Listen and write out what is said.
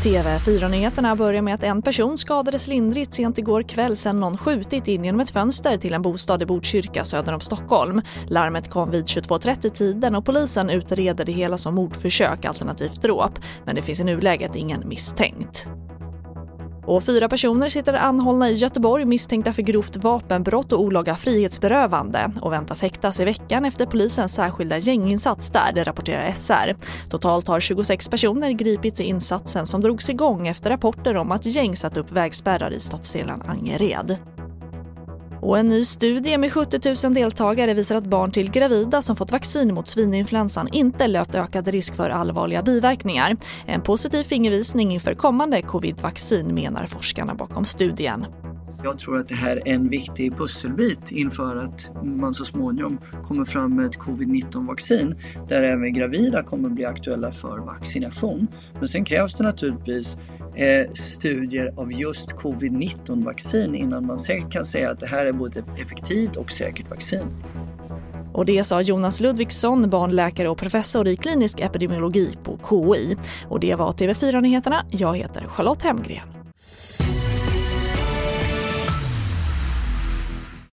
TV4-nyheterna börjar med att en person skadades lindrigt sent igår kväll sen någon skjutit in genom ett fönster till en bostad i Botkyrka söder om Stockholm. Larmet kom vid 22.30-tiden och polisen utreder det hela som mordförsök alternativt dråp. Men det finns i nuläget ingen misstänkt. Och fyra personer sitter anhållna i Göteborg misstänkta för grovt vapenbrott och olaga frihetsberövande och väntas häktas i veckan efter polisens särskilda gänginsats där, det rapporterar SR. Totalt har 26 personer gripits i insatsen som drogs igång efter rapporter om att gäng satt upp vägspärrar i stadsdelen Angered. Och en ny studie med 70 000 deltagare visar att barn till gravida som fått vaccin mot svininfluensan inte löpt ökad risk för allvarliga biverkningar. En positiv fingervisning inför kommande covid-vaccin menar forskarna bakom studien. Jag tror att det här är en viktig pusselbit inför att man så småningom kommer fram med ett covid-19-vaccin där även gravida kommer bli aktuella för vaccination. Men sen krävs det naturligtvis eh, studier av just covid-19-vaccin innan man kan säga att det här är både effektivt och säkert vaccin. Och det sa Jonas Ludvigsson, barnläkare och professor i klinisk epidemiologi på KI. Och det var TV4 Nyheterna. Jag heter Charlotte Hemgren.